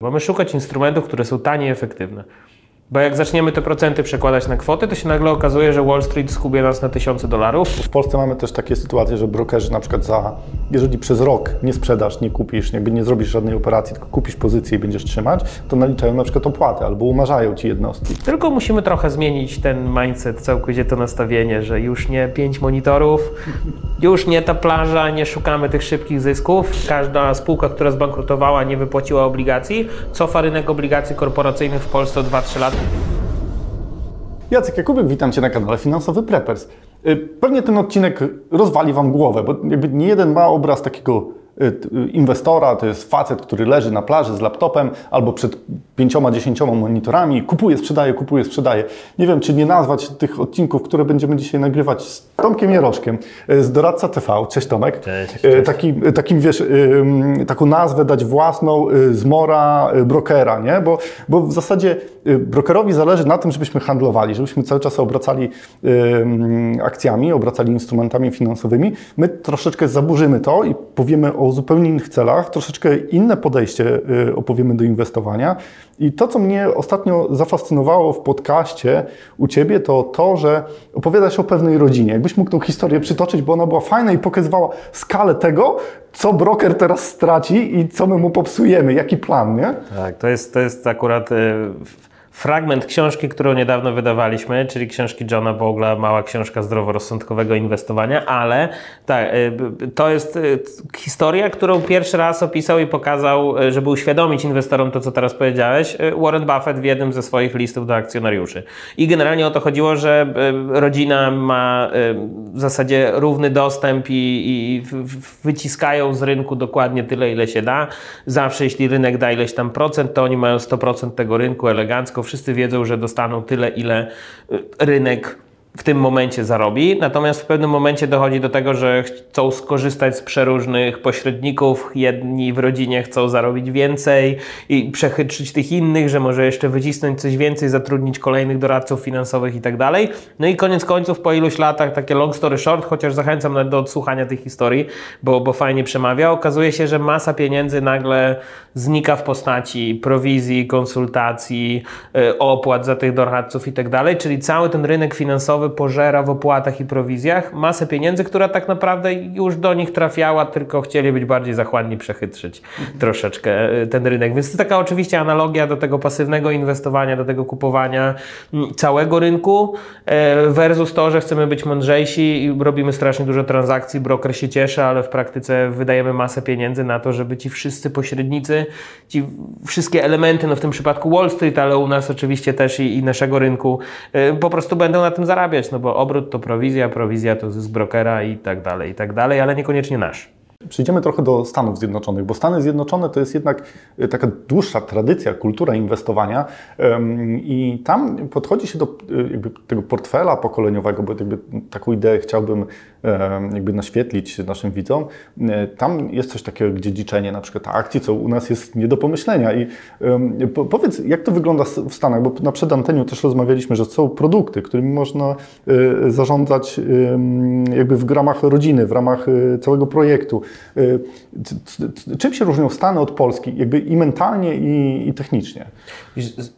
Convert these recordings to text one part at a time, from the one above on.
Mamy szukać instrumentów, które są tanie i efektywne. Bo jak zaczniemy te procenty przekładać na kwotę, to się nagle okazuje, że Wall Street skubie nas na tysiące dolarów. W Polsce mamy też takie sytuacje, że brokerzy na przykład za, jeżeli przez rok nie sprzedasz, nie kupisz, jakby nie zrobisz żadnej operacji, tylko kupisz pozycję i będziesz trzymać, to naliczają na przykład opłaty albo umarzają ci jednostki. Tylko musimy trochę zmienić ten mindset, całkowicie to nastawienie, że już nie pięć monitorów, już nie ta plaża, nie szukamy tych szybkich zysków. Każda spółka, która zbankrutowała, nie wypłaciła obligacji, cofa rynek obligacji korporacyjnych w Polsce o 2-3 lata. Jacek Jakubek, witam Cię na kanale Finansowy Preppers. Y, Pewnie ten odcinek rozwali Wam głowę, bo jakby nie jeden ma obraz takiego inwestora, to jest facet, który leży na plaży z laptopem albo przed pięcioma, dziesięcioma monitorami, kupuje, sprzedaje, kupuje, sprzedaje. Nie wiem, czy nie nazwać tych odcinków, które będziemy dzisiaj nagrywać z Tomkiem Jeroszkiem, y, z Doradca TV. Cześć Tomek. Cześć, Y, Taki, takim, wiesz, taką nazwę dać własną y, z mora y, brokera, nie? Bo, bo w zasadzie y, brokerowi zależy na tym, żebyśmy handlowali, żebyśmy cały czas obracali akcjami, obracali instrumentami finansowymi. My troszeczkę zaburzymy to i powiemy o zupełnie innych celach, troszeczkę inne podejście y, opowiemy do inwestowania. I to, co mnie ostatnio zafascynowało w podcaście u Ciebie, to to, że opowiadasz o pewnej rodzinie. Jakbyś mógł tą historię przytoczyć, bo ona była fajna i pokazywała skalę tego, co broker teraz straci i co my mu popsujemy, jaki plan, nie? Tak, to jest, to jest akurat f- fragment książki, którą niedawno wydawaliśmy, czyli książki Johna Bogla, mała książka zdroworozsądkowego inwestowania, ale tak, b- to jest e, historia, którą pierwszy raz opisał i pokazał, e, żeby uświadomić inwestorom to, co teraz powiedziałeś, Warren Buffett w jednym ze swoich listów do akcjonariuszy. I generalnie o to chodziło, że rodzina ma w zasadzie równy dostęp i, i wyciskają z rynku dokładnie tyle, ile się da. Zawsze jeśli rynek da ileś tam procent, to oni mają 100% tego rynku elegancko. Wszyscy wiedzą, że dostaną tyle, ile y, rynek w tym momencie zarobi. Natomiast w pewnym momencie dochodzi do tego, że chcą skorzystać z przeróżnych pośredników. Jedni w rodzinie chcą zarobić więcej i przechytrzyć tych innych, że może jeszcze wycisnąć coś więcej, zatrudnić kolejnych doradców finansowych i tak dalej. No i koniec końców po iluś latach, takie long story short, chociaż zachęcam do odsłuchania tych historii, bo, bo fajnie przemawia, okazuje się, że masa pieniędzy nagle znika w postaci prowizji, konsultacji, y, opłat za tych doradców i tak dalej, czyli cały ten rynek finansowy pożera w opłatach i prowizjach masę pieniędzy, która tak naprawdę już do nich trafiała, tylko chcieli być bardziej zachłanni, przechytrzyć troszeczkę y, ten rynek. Więc to taka oczywiście analogia do tego pasywnego inwestowania, do tego kupowania mm, całego rynku e, versus to, że chcemy być mądrzejsi i robimy strasznie dużo transakcji, broker się cieszy, ale w praktyce wydajemy masę pieniędzy na to, żeby ci wszyscy pośrednicy, ci wszystkie elementy, no w tym przypadku Wall Street, ale u nas oczywiście też i, i naszego rynku, y, po prostu będą na tym zarabiać, no bo obrót to prowizja, prowizja to zysk brokera i tak dalej, i tak dalej, ale niekoniecznie nasz. Przejdziemy trochę do Stanów Zjednoczonych, bo Stany Zjednoczone to jest jednak y, taka dłuższa tradycja, kultura inwestowania i tam podchodzi się do jakby tego portfela pokoleniowego, bo taką ideę chciałbym ym, jakby naświetlić naszym widzom. Y, Tam jest coś takiego jak dziedziczenie na przykład akcji, co u nas jest nie do pomyślenia i powiedz, jak to wygląda w Stanach, bo na przedanteniu też rozmawialiśmy, że są produkty, którymi można zarządzać jakby w ramach rodziny, w ramach całego projektu. Y, Czym się różnią Stany od Polski, jakby i mentalnie, i, i technicznie?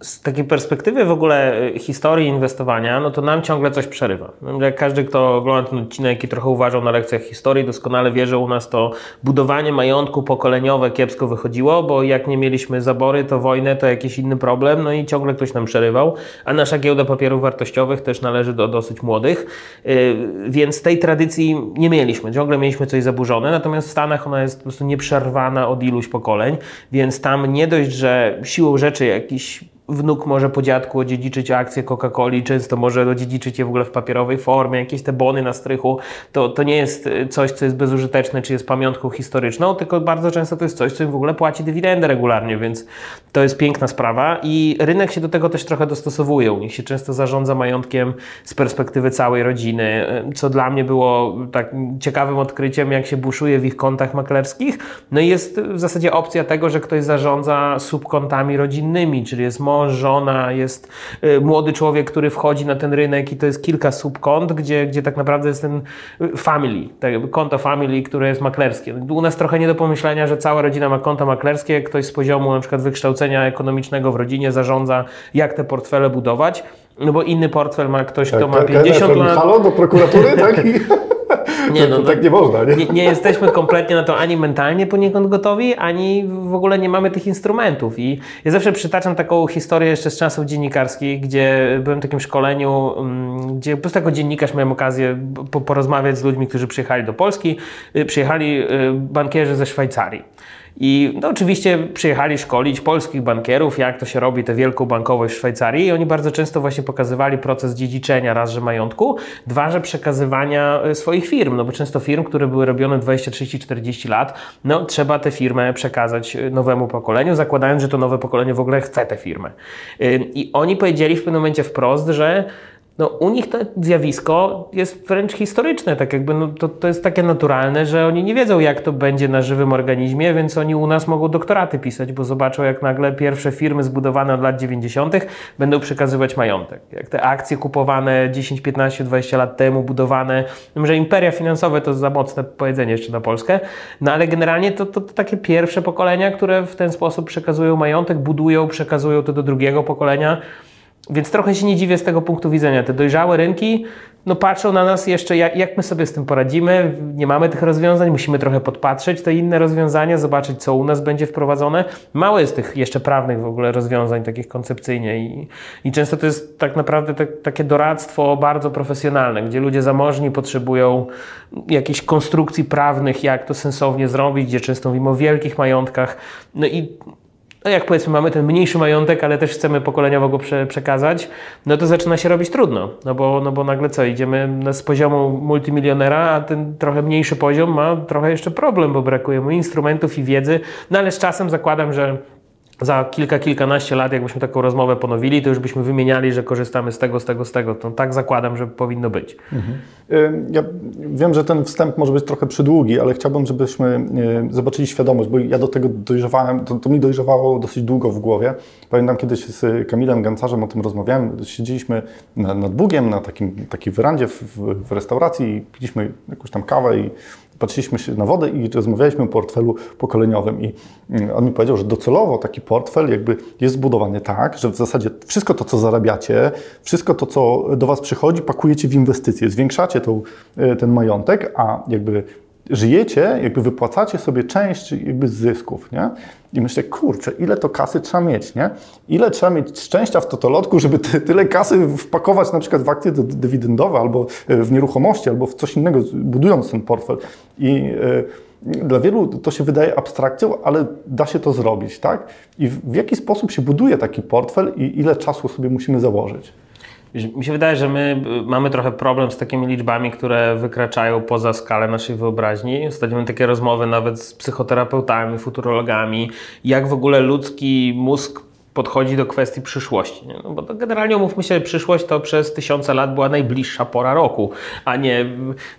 Z takiej perspektywy w ogóle y, historii inwestowania, no to nam ciągle coś przerywa. No, Jak każdy, kto ogląda ten odcinek i trochę uważał na lekcjach historii, doskonale wie, że u nas to budowanie majątku pokoleniowe kiepsko wychodziło, bo jak nie mieliśmy zabory, to wojnę, to jakiś inny problem, no i ciągle ktoś nam przerywał, a nasza giełda papierów wartościowych też należy do dosyć młodych, y, więc tej tradycji nie mieliśmy, ciągle mieliśmy coś zaburzone, natomiast w Stanach ona jest po prostu nieprzerwana od iluś pokoleń, więc tam nie dość, że siłą rzeczy jakiś wnuk może po dziadku odziedziczyć akcje Coca-Coli, często może odziedziczyć je w ogóle w papierowej formie, jakieś te bony na strychu, to, to nie jest y, coś, co jest bezużyteczne, czy jest pamiątką historyczną, tylko bardzo często to jest coś, co im w ogóle płaci dywidendę regularnie, więc to jest piękna sprawa i rynek się do tego też trochę dostosowuje. U nich się często zarządza majątkiem z perspektywy całej rodziny, y, co dla mnie było tak ciekawym odkryciem, jak się buszuje w ich kontach maklerskich. No i jest w zasadzie opcja tego, że ktoś zarządza subkontami rodzinnymi, czyli jest mąż, mąż, żona, jest y, młody człowiek, który wchodzi na ten rynek i to jest kilka subkont, gdzie, gdzie tak naprawdę jest ten y, family, tak konto family, które jest maklerskie. U nas trochę nie do pomyślenia, że cała rodzina ma konto maklerskie, ktoś z poziomu na przykład wykształcenia ekonomicznego w rodzinie zarządza, jak te portfele budować, no bo inny portfel ma ktoś, kto ma 50 lat. Halo do prokuratury, tak? Nie, no, to, tak nie można. Nie? nie? Nie, jesteśmy kompletnie na to ani mentalnie poniekąd gotowi, ani w ogóle nie mamy tych instrumentów. I ja zawsze przytaczam taką historię jeszcze z czasów dziennikarskich, gdzie byłem w takim szkoleniu, mm, gdzie po prostu jako dziennikarz miałem okazję porozmawiać z ludźmi, którzy przyjechali do Polski. Y, przyjechali y, bankierzy ze Szwajcarii. I no, oczywiście przyjechali szkolić polskich bankierów, jak to się robi, tę wielką bankowość w Szwajcarii i oni bardzo często właśnie pokazywali proces dziedziczenia raz, że majątku, dwa, że przekazywania e, swoich firm, no bo często firm, które były robione 20, 30, 40 lat, no trzeba tę firmę przekazać e, nowemu pokoleniu, zakładając, że to nowe pokolenie w ogóle chce tę firmę. E, I oni powiedzieli w pewnym momencie wprost, że no, u nich to zjawisko jest wręcz historyczne, tak jakby no, to, to jest takie naturalne, że oni nie wiedzą, jak to będzie na żywym organizmie, więc oni u nas mogą doktoraty pisać, bo zobaczą, jak nagle pierwsze firmy zbudowane od lat 90. będą przekazywać majątek. Jak te akcje kupowane 10, 15, 20 lat temu, budowane, no, że imperia finansowe to za mocne powiedzenie jeszcze na Polskę, no ale generalnie to, to, to takie pierwsze pokolenia, które w ten sposób przekazują majątek, budują, przekazują to do drugiego pokolenia. Więc trochę się nie dziwię z tego punktu widzenia. Te dojrzałe rynki no patrzą na nas jeszcze, jak, jak my sobie z tym poradzimy. Nie mamy tych rozwiązań, musimy trochę podpatrzeć te inne rozwiązania, zobaczyć, co u nas będzie wprowadzone. Mało jest tych jeszcze prawnych w ogóle rozwiązań, takich koncepcyjnie i, i często to jest tak naprawdę te, takie doradztwo bardzo profesjonalne, gdzie ludzie zamożni potrzebują jakichś konstrukcji prawnych, jak to sensownie zrobić, gdzie często mówimy o wielkich majątkach. No i no jak powiedzmy mamy ten mniejszy majątek, ale też chcemy pokoleniowo go prze, przekazać, no to zaczyna się robić trudno, no bo, no bo nagle co, idziemy z poziomu multimilionera, a ten trochę mniejszy poziom ma trochę jeszcze problem, bo brakuje mu instrumentów i wiedzy, no ale z czasem zakładam, że za kilka, kilkanaście lat, jakbyśmy taką rozmowę ponowili, to już byśmy wymieniali, że korzystamy z tego, z tego, z tego. To tak zakładam, że powinno być. Mhm. Ja wiem, że ten wstęp może być trochę przydługi, ale chciałbym, żebyśmy zobaczyli świadomość, bo ja do tego dojrzewałem, to, to mi dojrzewało dosyć długo w głowie. Pamiętam kiedyś z Kamilem Gancarzem o tym rozmawiałem. Siedzieliśmy nad Bugiem na takim, takiej werandzie w, w, restauracji i piliśmy jakąś tam kawę i patrzyliśmy się na wodę i rozmawialiśmy o portfelu pokoleniowym i mm, on mi powiedział, że docelowo taki portfel jakby jest zbudowany tak, że w zasadzie wszystko to, co zarabiacie, wszystko to, co do Was przychodzi, pakujecie w inwestycje, zwiększacie tą, e, ten majątek, a jakby żyjecie, jakby wypłacacie sobie część jakby zysków, nie? I myślę, kurczę, ile to kasy trzeba mieć, nie? Ile trzeba mieć szczęścia w totolotku, żeby ty, tyle kasy wpakować na przykład w akcje dywidendowe, albo e, w nieruchomości, albo w coś innego, budując ten portfel. I yy, dla wielu to się wydaje abstrakcją, ale da się to zrobić, tak? I w, w jaki sposób się buduje taki portfel i ile czasu sobie musimy założyć? Mi się wydaje, że my y, mamy trochę problem z takimi liczbami, które wykraczają poza skalę naszej wyobraźni. Ostatnio takie rozmowy nawet z psychoterapeutami, futurologami, jak w ogóle ludzki mózg podchodzi do kwestii przyszłości. Nie? No bo generalnie umówmy się, przyszłość to przez tysiące lat była najbliższa pora roku, a nie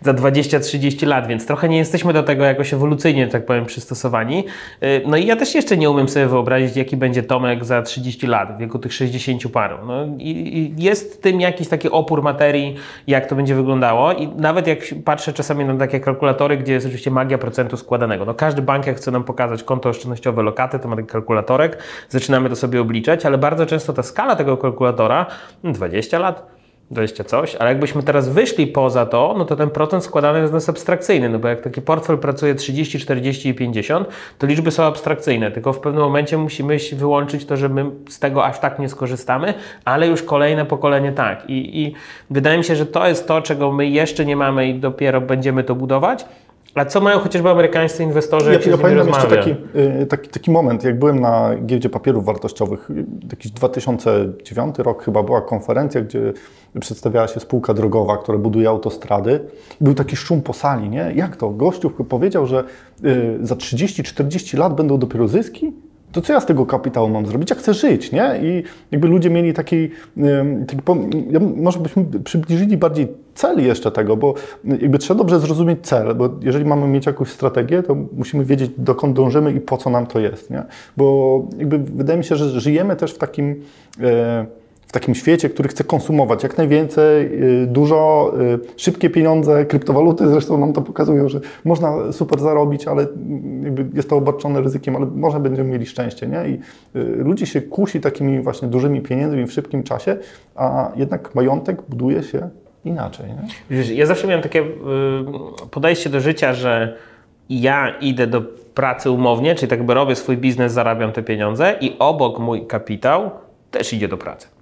za 20-30 lat, więc trochę nie jesteśmy do tego jakoś ewolucyjnie, tak powiem, przystosowani. Y, no i ja też jeszcze nie umiem sobie wyobrazić, jaki będzie Tomek za 30 lat, w wieku tych 60 paru. No i jest tym jakiś taki opór materii, jak to będzie wyglądało i nawet jak patrzę czasami na takie kalkulatory, gdzie jest oczywiście magia procentu składanego. No każdy bank, jak chce nam pokazać konto oszczędnościowe lokaty, to ma taki kalkulatorek, zaczynamy to sobie obliczać, ale bardzo często ta skala tego kalkulatora 20 hmm, lat, 20 coś, ale jakbyśmy teraz wyszli poza to, no to ten procent składany jest nas abstrakcyjny, no bo jak taki portfel pracuje 30, 40 i 50, to liczby są abstrakcyjne, tylko w pewnym momencie musimy wyłączyć to, że my z tego aż tak nie skorzystamy, ale już kolejne pokolenie tak. I, i wydaje mi się, że to jest to, czego my jeszcze nie mamy i dopiero będziemy to budować. A co mają chociażby amerykańscy inwestorzy? Ja, ja pamiętam jeszcze taki, y, taki, taki moment, jak byłem na giełdzie papierów wartościowych, y, jakiś 2009 rok chyba była konferencja, gdzie przedstawiała się spółka drogowa, która buduje autostrady. Był taki szum po sali, nie? Jak to? Gościu powiedział, że y, za 30-40 lat będą dopiero zyski? To co ja z tego kapitału mam zrobić? Jak chcę żyć, nie? I jakby ludzie mieli taki, taki ja, może byśmy przybliżyli bardziej cel jeszcze tego, bo jakby trzeba dobrze zrozumieć cel, bo jeżeli mamy mieć jakąś strategię, to musimy wiedzieć, dokąd dążymy i po co nam to jest, nie? Bo jakby wydaje mi się, że żyjemy też w takim... E, w takim świecie, który chce konsumować jak najwięcej, y, dużo, y, szybkie pieniądze, kryptowaluty zresztą nam to pokazują, że można super zarobić, ale jest to obarczone ryzykiem, ale może będziemy mieli szczęście. Nie? I y, ludzi się kusi takimi właśnie dużymi pieniędzmi w szybkim czasie, a jednak majątek buduje się inaczej. Nie? Wiesz, ja zawsze miałem takie podejście do życia, że ja idę do pracy umownie, czyli tak by robię swój biznes, zarabiam te pieniądze i obok mój kapitał też idzie do pracy.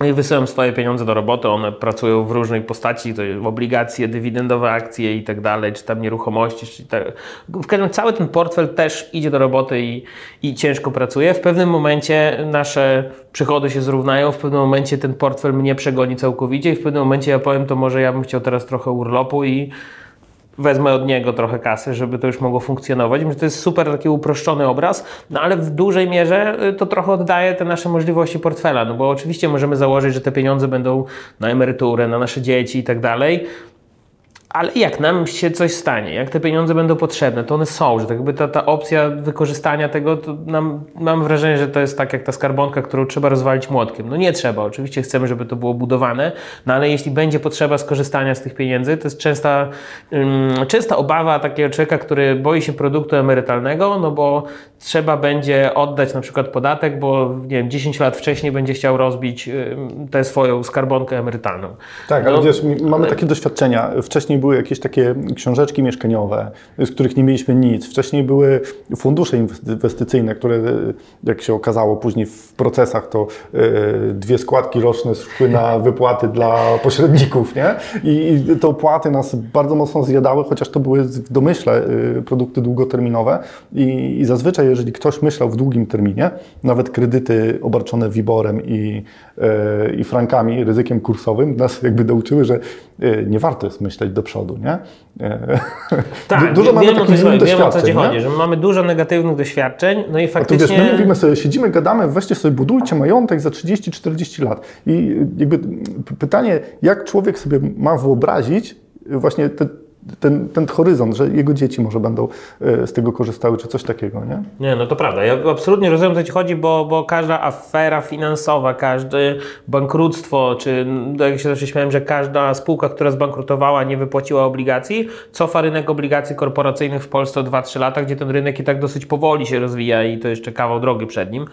No i wysyłam swoje pieniądze do roboty, one pracują w różnej postaci, to obligacje, dywidendowe akcje i tak dalej, czy tam nieruchomości, czy tak. W każdym razie cały ten portfel też idzie do roboty i, i ciężko pracuje. W pewnym momencie nasze przychody się zrównają, w pewnym momencie ten portfel mnie przegoni całkowicie i w pewnym momencie ja powiem, to może ja bym chciał teraz trochę urlopu i wezmę od niego trochę kasy, żeby to już mogło funkcjonować. Myślę, że to jest super taki uproszczony obraz, no ale w dużej mierze y, to trochę oddaje te nasze możliwości portfela, no bo oczywiście możemy założyć, że te pieniądze będą na emeryturę, na nasze dzieci i tak dalej, ale jak nam się coś stanie, jak te pieniądze będą potrzebne, to one są, że tak jakby ta, ta opcja wykorzystania tego, to nam, mam wrażenie, że to jest tak jak ta skarbonka, którą trzeba rozwalić młotkiem. No nie trzeba, oczywiście chcemy, żeby to było budowane, no ale jeśli będzie potrzeba skorzystania z tych pieniędzy, to jest częsta, um, częsta obawa takiego człowieka, który boi się produktu emerytalnego, no bo trzeba będzie oddać na przykład podatek, bo nie wiem, 10 lat wcześniej będzie chciał rozbić tę swoją skarbonkę emerytalną. Tak, ale no, wiesz, mamy takie doświadczenia. Wcześniej były jakieś takie książeczki mieszkaniowe, z których nie mieliśmy nic. Wcześniej były fundusze inwestycyjne, które jak się okazało później w procesach, to e, dwie składki roczne szły na wypłaty dla pośredników, nie? I te opłaty nas bardzo mocno zjadały, chociaż to były w domyśle e, produkty długoterminowe i, zazwyczaj jeżeli ktoś myślał w długim terminie, nawet kredyty obarczone wiborem i, e, i frankami, ryzykiem kursowym, nas jakby nauczyły, że nie warto jest myśleć do przodu, nie? Tak, dużo mamy takich doświadczeń. Wiem o co Ci chodzi, że mamy dużo negatywnych doświadczeń, no i faktycznie... A tu wiesz, my mówimy sobie, siedzimy, gadamy, weźcie sobie, budujcie majątek za 30-40 lat. I jakby pytanie, jak człowiek sobie ma wyobrazić właśnie te ten, ten horyzont, że jego dzieci może będą e, z tego korzystały, czy coś takiego, nie? Nie, no to prawda. Ja absolutnie rozumiem, o co Ci chodzi, bo, bo każda afera finansowa, każde bankructwo, czy no, jak się zawsze śmiałem, że każda spółka, która zbankrutowała, nie wypłaciła obligacji, cofa rynek obligacji korporacyjnych w Polsce o 2-3 lata, gdzie ten rynek i tak dosyć powoli się rozwija i to jeszcze kawał drogi przed nim.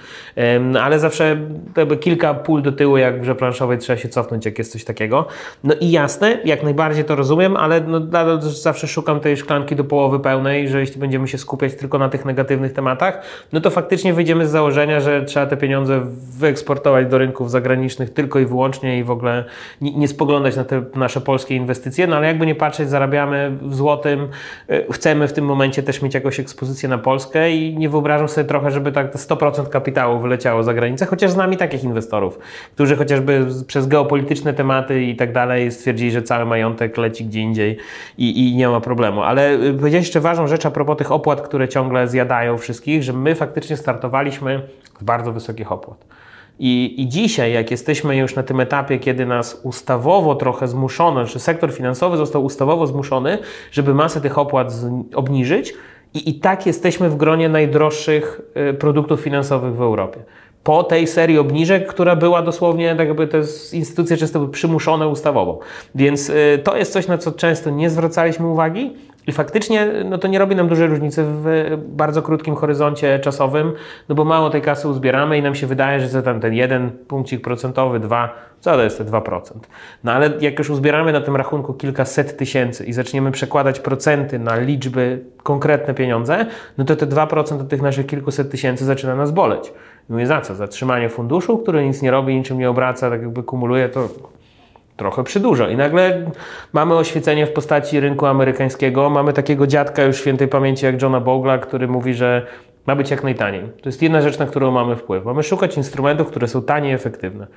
Ale zawsze jakby kilka pól do tyłu, jak w grze planszowej trzeba się cofnąć, jak jest coś takiego. No i jasne, jak najbardziej to rozumiem, ale no, zawsze szukam tej szklanki do połowy pełnej, że jeśli będziemy się skupiać tylko na tych negatywnych tematach, no to faktycznie wyjdziemy z założenia, że trzeba te pieniądze wyeksportować do rynków zagranicznych tylko i wyłącznie i w ogóle nie, spoglądać na te nasze polskie inwestycje, no ale jakby nie patrzeć, zarabiamy w złotym, y, chcemy w tym momencie też mieć jakąś ekspozycję na Polskę i nie wyobrażam sobie trochę, żeby tak 100% kapitału wyleciało za granicę, chociaż z nami takich inwestorów, którzy chociażby przez geopolityczne tematy i tak dalej stwierdzili, że cały majątek leci gdzie indziej i i, nie ma problemu. Ale y, powiedziałeś jeszcze ważną rzecz a propos tych opłat, które ciągle zjadają wszystkich, że my faktycznie startowaliśmy z bardzo wysokich opłat. I, I dzisiaj, jak jesteśmy już na tym etapie, kiedy nas ustawowo trochę zmuszono, czy sektor finansowy został ustawowo zmuszony, żeby masę tych opłat z, obniżyć, i, i tak jesteśmy w gronie najdroższych y, produktów finansowych w Europie po tej serii obniżek, która była dosłownie, tak jakby te instytucje często były przymuszone ustawowo. Więc y, to jest coś, na co często nie zwracaliśmy uwagi, i faktycznie no to nie robi nam dużej różnicy w bardzo krótkim horyzoncie czasowym, no bo mało tej kasy uzbieramy i nam się wydaje, że tam ten jeden punkcik procentowy, dwa, co to jest te 2%. No ale jak już uzbieramy na tym rachunku kilkaset tysięcy i zaczniemy przekładać procenty na liczby, konkretne pieniądze, no to te 2% od tych naszych kilkuset tysięcy zaczyna nas boleć. Mówię, za co? Za trzymanie funduszu, który nic nie robi, niczym nie obraca, tak jakby kumuluje, to trochę przydużo. I nagle mamy oświecenie w postaci rynku amerykańskiego, mamy takiego dziadka już świętej pamięci jak Johna Bogla, który mówi, że ma być jak najtaniej. To jest jedna rzecz, na którą mamy wpływ. Mamy szukać instrumentów, które są tanie i efektywne.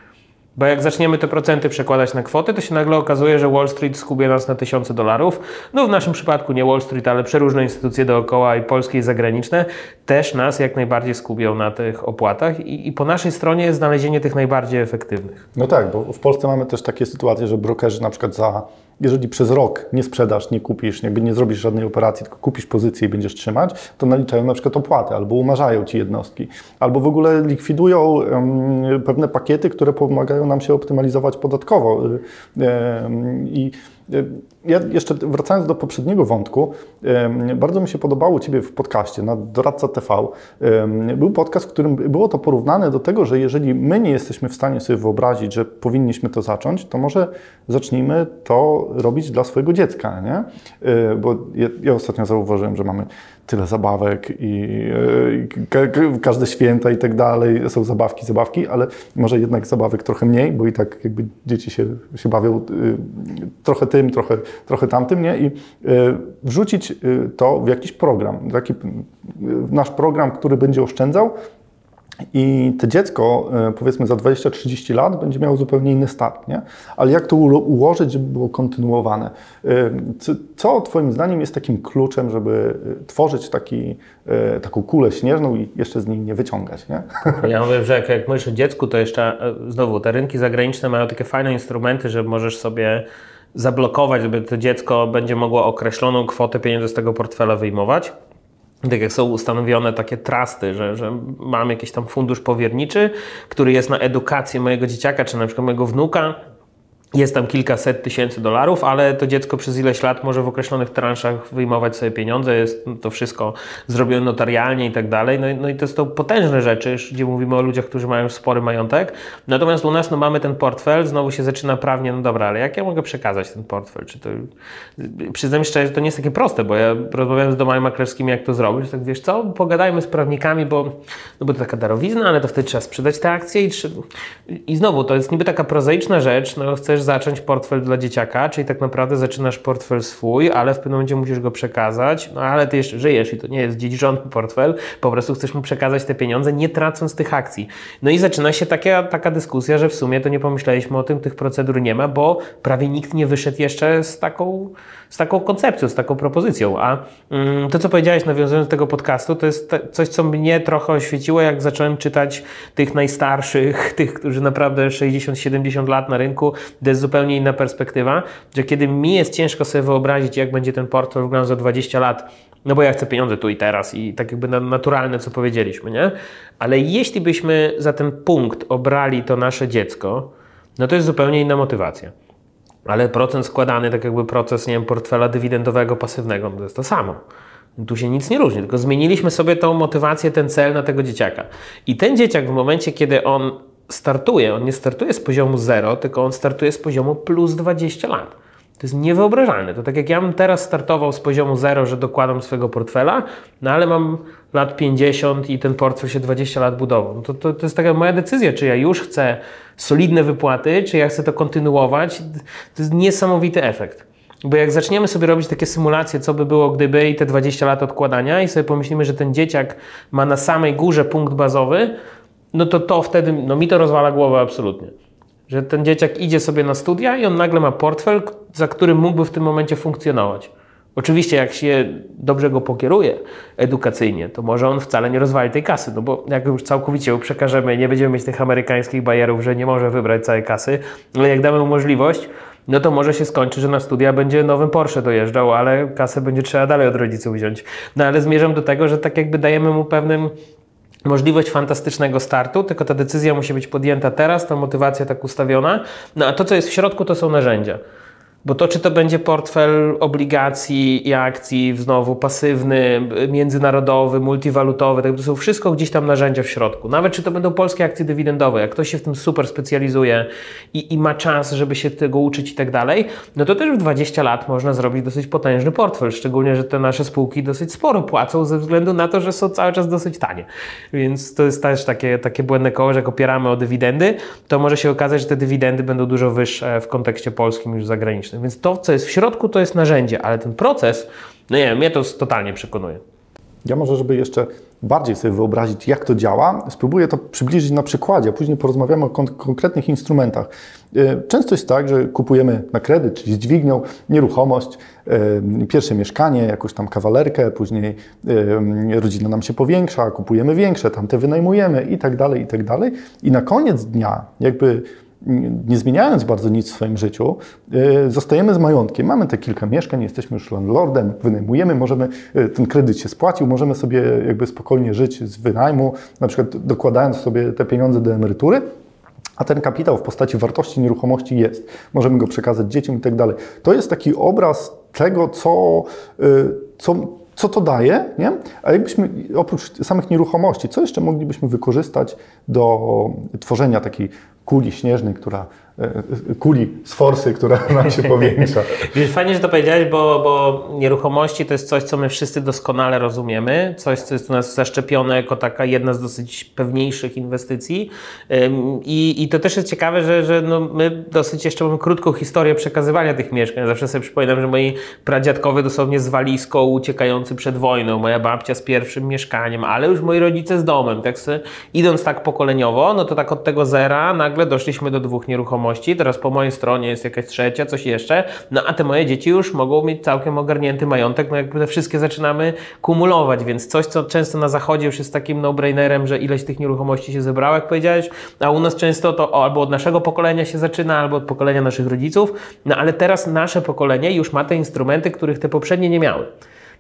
Bo jak zaczniemy te procenty przekładać na kwoty, to się nagle okazuje, że Wall Street skubie nas na tysiące dolarów. No w naszym przypadku nie Wall Street, ale przeróżne instytucje dookoła i polskie i zagraniczne też nas jak najbardziej skubią na tych opłatach i, i po naszej stronie jest znalezienie tych najbardziej efektywnych. No tak, bo w Polsce mamy też takie sytuacje, że brokerzy na przykład za jeżeli przez rok nie sprzedasz, nie kupisz, jakby nie zrobisz żadnej operacji, tylko kupisz pozycję i będziesz trzymać, to naliczają na przykład opłaty, albo umarzają ci jednostki, albo w ogóle likwidują um, pewne pakiety, które pomagają nam się optymalizować podatkowo. Um, I ja jeszcze wracając do poprzedniego wątku, bardzo mi się podobało Ciebie w podcaście na Doradca TV. Był podcast, w którym było to porównane do tego, że jeżeli my nie jesteśmy w stanie sobie wyobrazić, że powinniśmy to zacząć, to może zacznijmy to robić dla swojego dziecka, nie? E, bo ja ostatnio zauważyłem, że mamy tyle zabawek i, każde święta i tak dalej, są zabawki, zabawki, ale może jednak zabawek trochę mniej, bo i tak jakby dzieci się, się bawią y, trochę tym, trochę, trochę tamtym, nie? I y, wrzucić y, to w jakiś program, taki nasz program, który będzie oszczędzał, i to dziecko, e, powiedzmy za 20-30 lat, będzie miało zupełnie inny start, nie? Ale jak to ułożyć, żeby było kontynuowane? E, co Twoim zdaniem jest takim kluczem, żeby e, tworzyć taki, taką kulę śnieżną i jeszcze z niej nie wyciągać, nie? Ja mówię, że jak, jak myślisz o dziecku, to jeszcze znowu te rynki zagraniczne mają takie fajne instrumenty, że możesz sobie zablokować, żeby to dziecko będzie mogło określoną kwotę pieniędzy z tego portfela wyjmować tak jak są ustanowione takie trusty, że, że mam jakiś tam fundusz powierniczy, który jest na edukację mojego dzieciaka, czy na przykład mojego wnuka, jest tam kilkaset tysięcy dolarów, ale to dziecko przez ileś lat może w określonych transzach wyjmować sobie pieniądze, jest to wszystko zrobione notarialnie i tak dalej. No, no i to są potężne rzeczy, gdzie mówimy o ludziach, którzy mają spory majątek. Natomiast u nas no, mamy ten portfel, znowu się zaczyna prawnie, no dobra, ale jak ja mogę przekazać ten portfel? Czy to... Przyznam szczerze, że to nie jest takie proste, bo ja rozmawiałem z domami maklerskimi, jak to zrobić, tak wiesz co, pogadajmy z prawnikami, bo, no bo to taka darowizna, ale to wtedy trzeba sprzedać te akcje i, i znowu, to jest niby taka prozaiczna rzecz, no chcesz chcesz zacząć portfel dla dzieciaka, czyli tak naprawdę zaczynasz portfel swój, ale w pewnym momencie musisz go przekazać, no ale ty jeszcze żyjesz i to nie jest dziedziczony portfel, po prostu chcesz mu przekazać te pieniądze, nie tracąc tych akcji. No i zaczyna się taka, taka dyskusja, że w sumie to nie pomyśleliśmy o tym, tych procedur nie ma, bo prawie nikt nie wyszedł jeszcze z taką z taką koncepcją, z taką propozycją. A mm, to, co powiedziałeś nawiązując do tego podcastu, to jest coś, co mnie trochę oświeciło, jak zacząłem czytać tych najstarszych, tych, którzy naprawdę 60-70 lat na rynku, to jest zupełnie inna perspektywa, że kiedy mi jest ciężko sobie wyobrazić, jak będzie ten portfel wyglądał za 20 lat, no bo ja chcę pieniądze tu i teraz i tak jakby naturalne, co powiedzieliśmy, nie? Ale jeśli byśmy za ten punkt obrali to nasze dziecko, no to jest zupełnie inna motywacja ale procent składany, tak jakby proces, nie wiem, portfela dywidendowego, pasywnego, no to jest to samo. Tu się nic nie różni, tylko zmieniliśmy sobie tą motywację, ten cel na tego dzieciaka. I ten dzieciak w momencie, kiedy on startuje, on nie startuje z poziomu 0, tylko on startuje z poziomu plus 20 lat. To jest niewyobrażalne. To tak jak ja bym teraz startował z poziomu 0, że dokładam swojego portfela, no ale mam lat 50 i ten portfel się 20 lat budował. No to, to, to jest taka moja decyzja, czy ja już chcę solidne wypłaty, czy ja chcę to kontynuować. To jest niesamowity efekt. Bo jak zaczniemy sobie robić takie symulacje, co by było gdyby i te 20 lat odkładania i sobie pomyślimy, że ten dzieciak ma na samej górze punkt bazowy, no to to wtedy, no mi to rozwala głowę absolutnie. Że ten dzieciak idzie sobie na studia i on nagle ma portfel, za którym mógłby w tym momencie funkcjonować. Oczywiście, jak się dobrze go pokieruje edukacyjnie, to może on wcale nie rozwali tej kasy, no bo jak już całkowicie ją przekażemy, nie będziemy mieć tych amerykańskich bajerów, że nie może wybrać całej kasy, ale jak damy mu możliwość, no to może się skończy, że na studia będzie nowym Porsche dojeżdżał, ale kasę będzie trzeba dalej od rodziców wziąć. No ale zmierzam do tego, że tak jakby dajemy mu pewnym możliwość fantastycznego startu, tylko ta decyzja musi być podjęta teraz, ta motywacja tak ustawiona. No a to, co jest w środku, to są narzędzia. Bo to, czy to będzie portfel obligacji i akcji, znowu pasywny, międzynarodowy, multiwalutowy, tak to są wszystko gdzieś tam narzędzia w środku. Nawet czy to będą polskie akcje dywidendowe, jak ktoś się w tym super specjalizuje i, i ma czas, żeby się tego uczyć i tak dalej, no to też w 20 lat można zrobić dosyć potężny portfel, szczególnie, że te nasze spółki dosyć sporo płacą ze względu na to, że są cały czas dosyć tanie. Więc to jest też takie, takie błędne koło, że jak opieramy o dywidendy, to może się okazać, że te dywidendy będą dużo wyższe w kontekście polskim niż zagranicznym. Więc to, co jest w środku, to jest narzędzie, ale ten proces, no nie wiem, mnie to totalnie przekonuje. Ja może, żeby jeszcze bardziej sobie wyobrazić, jak to działa, spróbuję to przybliżyć na przykładzie, a później porozmawiamy o kon konkretnych instrumentach. E, często jest tak, że kupujemy na kredyt, czyli z dźwignią, nieruchomość, e, pierwsze mieszkanie, jakąś tam kawalerkę, później e, rodzina nam się powiększa, kupujemy większe, tamte wynajmujemy i tak dalej, i tak dalej. I na koniec dnia, jakby nie zmieniając bardzo nic w swoim życiu, zostajemy z majątkiem. Mamy te kilka mieszkań, jesteśmy już landlordem, wynajmujemy, możemy, ten kredyt się spłacił, możemy sobie jakby spokojnie żyć z wynajmu, na przykład dokładając sobie te pieniądze do emerytury. A ten kapitał w postaci wartości nieruchomości jest. Możemy go przekazać dzieciom i tak dalej. To jest taki obraz tego, co, co, co to daje, nie? A jakbyśmy oprócz samych nieruchomości, co jeszcze moglibyśmy wykorzystać do tworzenia takiej kuli śnieżnej, która kuli z forsy, która nam się powiększa. Fajnie, że to powiedziałeś, bo, bo nieruchomości to jest coś, co my wszyscy doskonale rozumiemy, coś, co jest u nas zaszczepione jako taka jedna z dosyć pewniejszych inwestycji i, i to też jest ciekawe, że, że no my dosyć jeszcze mamy krótką historię przekazywania tych mieszkań. Zawsze sobie przypominam, że moi pradziadkowie dosłownie z walizką uciekający przed wojną, moja babcia z pierwszym mieszkaniem, ale już moi rodzice z domem, tak sobie, idąc tak pokoleniowo, no to tak od tego zera nagle doszliśmy do dwóch nieruchomości nieruchomości, teraz po mojej stronie jest jakaś trzecia, coś jeszcze, no a te moje dzieci już mogą mieć całkiem ogarnięty majątek, no jakby te wszystkie zaczynamy kumulować, więc coś, co często na zachodzie już jest takim no-brainerem, że ileś tych nieruchomości się zebrało, jak powiedziałeś, a u nas często to albo od naszego pokolenia się zaczyna, albo od pokolenia naszych rodziców, no ale teraz nasze pokolenie już ma te instrumenty, których te poprzednie nie miały.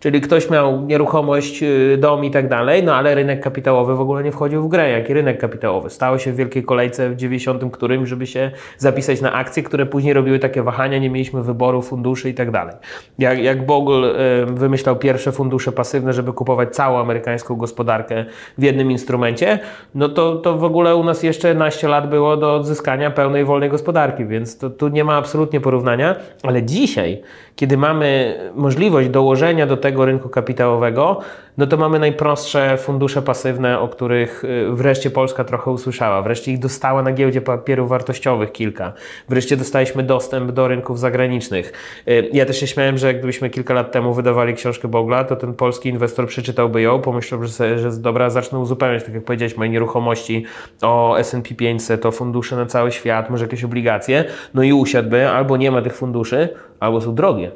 Czyli ktoś miał nieruchomość, y, dom i tak dalej, no ale rynek kapitałowy w ogóle nie wchodził w grę. Jaki rynek kapitałowy? Stało się w wielkiej kolejce w 90 którymś, żeby się zapisać na akcje, które później robiły takie wahania, nie mieliśmy wyboru funduszy i tak dalej. Jak, jak Bogle wymyślał pierwsze fundusze pasywne, żeby kupować całą amerykańską gospodarkę w jednym instrumencie, no to, to w ogóle u nas jeszcze naście lat było do odzyskania pełnej wolnej gospodarki, więc to, tu nie ma absolutnie porównania, ale dzisiaj kiedy mamy możliwość dołożenia do tego rynku kapitałowego, no to mamy najprostsze fundusze pasywne, o których y, wreszcie Polska trochę usłyszała. Wreszcie ich dostała na giełdzie papierów wartościowych kilka. Wreszcie dostaliśmy dostęp do rynków zagranicznych. Y, ja też się śmiałem, że gdybyśmy kilka lat temu wydawali książkę Bogla, to ten polski inwestor przeczytałby ją, pomyślał, że, że jest dobra, zacznę uzupełniać, tak jak powiedziałeś, moje nieruchomości o S&P 500, o fundusze na cały świat, może jakieś obligacje, no i usiadłby, albo nie ma tych funduszy, albo są drogie.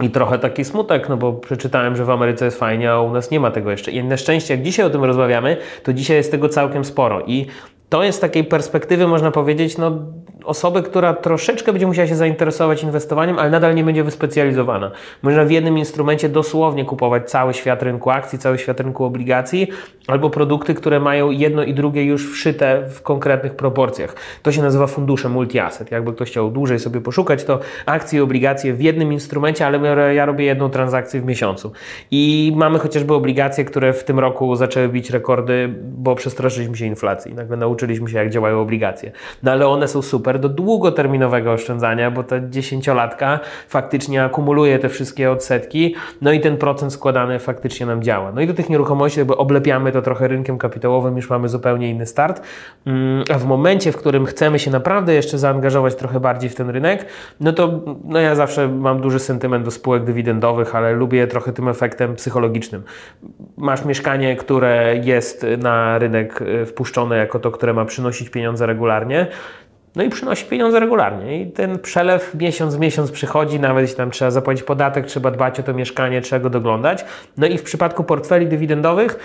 I trochę taki smutek, no bo przeczytałem, że w Ameryce jest fajnie, a u nas nie ma tego jeszcze. I na szczęście, jak dzisiaj o tym rozmawiamy, to dzisiaj jest tego całkiem sporo. I to jest z takiej perspektywy, można powiedzieć, no, osoby, która troszeczkę będzie musiała się zainteresować inwestowaniem, ale nadal nie będzie wyspecjalizowana. Można w jednym instrumencie dosłownie kupować cały świat rynku akcji, cały świat rynku obligacji, albo produkty, które mają jedno i drugie już wszyte w konkretnych proporcjach. To się nazywa fundusze multi-asset. Jakby ktoś chciał dłużej sobie poszukać, to akcje i obligacje w jednym instrumencie, ale ja robię jedną transakcję w miesiącu. I mamy chociażby obligacje, które w tym roku zaczęły bić rekordy, bo przestraszyliśmy się inflacji. Nagle nauczyliśmy się, jak działają obligacje. No ale one są super do długoterminowego oszczędzania, bo ta dziesięciolatka faktycznie akumuluje te wszystkie odsetki, no i ten procent składany faktycznie nam działa. No i do tych nieruchomości jakby oblepiamy to trochę rynkiem kapitałowym, już mamy zupełnie inny start. Mm, a w momencie, w którym chcemy się naprawdę jeszcze zaangażować trochę bardziej w ten rynek, no to no ja zawsze mam duży sentyment do spółek dywidendowych, ale lubię trochę tym efektem psychologicznym. Masz mieszkanie, które jest na rynek e, wpuszczone jako to, które ma przynosić pieniądze regularnie, no i przynosi pieniądze regularnie. I ten przelew miesiąc w miesiąc przychodzi, nawet jeśli tam trzeba zapłacić podatek, trzeba dbać o to mieszkanie, trzeba go doglądać. No i w przypadku portfeli dywidendowych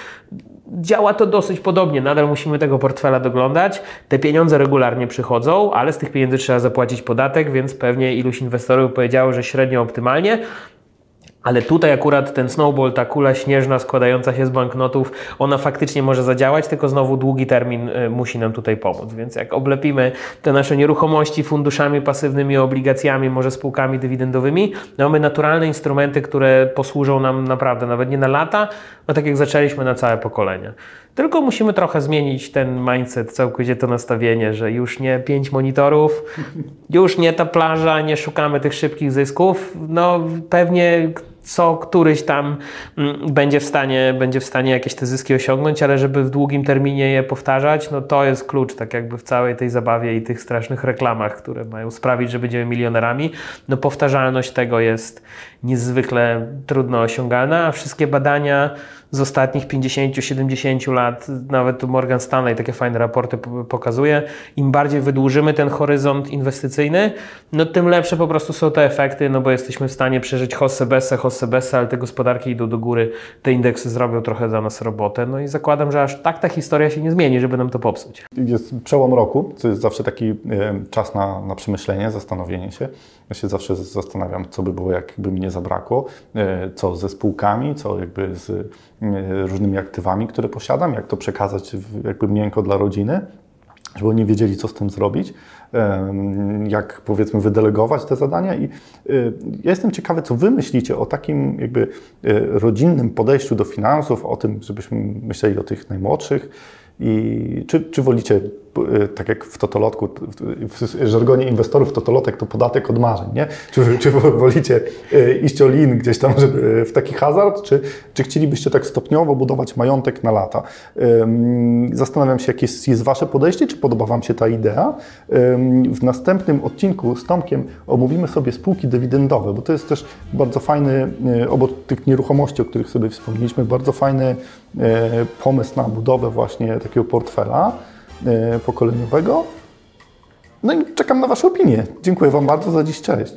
działa to dosyć podobnie. Nadal musimy tego portfela doglądać. Te pieniądze regularnie przychodzą, ale z tych pieniędzy trzeba zapłacić podatek, więc pewnie iluś inwestorów powiedziało, że średnio optymalnie. Ale tutaj akurat ten snowball, ta kula śnieżna składająca się z banknotów, ona faktycznie może zadziałać, tylko znowu długi termin y, musi nam tutaj pomóc. Więc jak oblepimy te nasze nieruchomości funduszami pasywnymi, obligacjami, może spółkami dywidendowymi, no mamy naturalne instrumenty, które posłużą nam naprawdę nawet nie na lata, no tak jak zaczęliśmy na całe pokolenie. Tylko musimy trochę zmienić ten mindset, całkowicie to nastawienie, że już nie pięć monitorów, już nie ta plaża, nie szukamy tych szybkich zysków. No pewnie co któryś tam mm, będzie w stanie, będzie w stanie jakieś te zyski osiągnąć, ale żeby w długim terminie je powtarzać, no to jest klucz, tak jakby w całej tej zabawie i tych strasznych reklamach, które mają sprawić, że będziemy milionerami, no powtarzalność tego jest niezwykle trudno osiągalna, a wszystkie badania z ostatnich 50-70 lat, nawet tu Morgan Stanley takie fajne raporty pokazuje, im bardziej wydłużymy ten horyzont inwestycyjny, no tym lepsze po prostu są te efekty, no bo jesteśmy w stanie przeżyć hossę besę, hossę besę, ale te gospodarki idą do góry, te indeksy zrobią trochę za nas robotę, no i zakładam, że aż tak ta historia się nie zmieni, żeby nam to popsuć. Jest przełom roku, to jest zawsze taki czas na, na przemyślenie, zastanowienie się. Ja się zawsze zastanawiam, co by było, jakby mi nie zabrakło, e, co ze spółkami, co jakby z e, różnymi aktywami, które posiadam, jak to przekazać jakby miękko dla rodziny, żeby oni wiedzieli, co z tym zrobić, jak powiedzmy wydelegować te zadania i e, ja jestem ciekawy, co Wy myślicie o takim jakby rodzinnym podejściu do finansów, o tym, żebyśmy myśleli o tych najmłodszych i czy, czy wolicie Y, tak jak w totolotku, w żargonie inwestorów totolotek to podatek od marzeń, nie? Czy, czy wolicie y, iść olin gdzieś tam żeby, w taki hazard, czy, czy chcielibyście tak stopniowo budować majątek na lata? Zastanawiam się, jakie jest, jest Wasze podejście, czy podoba Wam się ta idea? W następnym odcinku z Tomkiem omówimy sobie spółki dywidendowe, bo to jest też bardzo fajny, obok tych nieruchomości, o których sobie wspomnieliśmy, bardzo fajny pomysł na budowę właśnie takiego portfela. E, pokoleniowego. No i czekam na Wasze opinie. Dziękuję Wam bardzo za dziś. Cześć.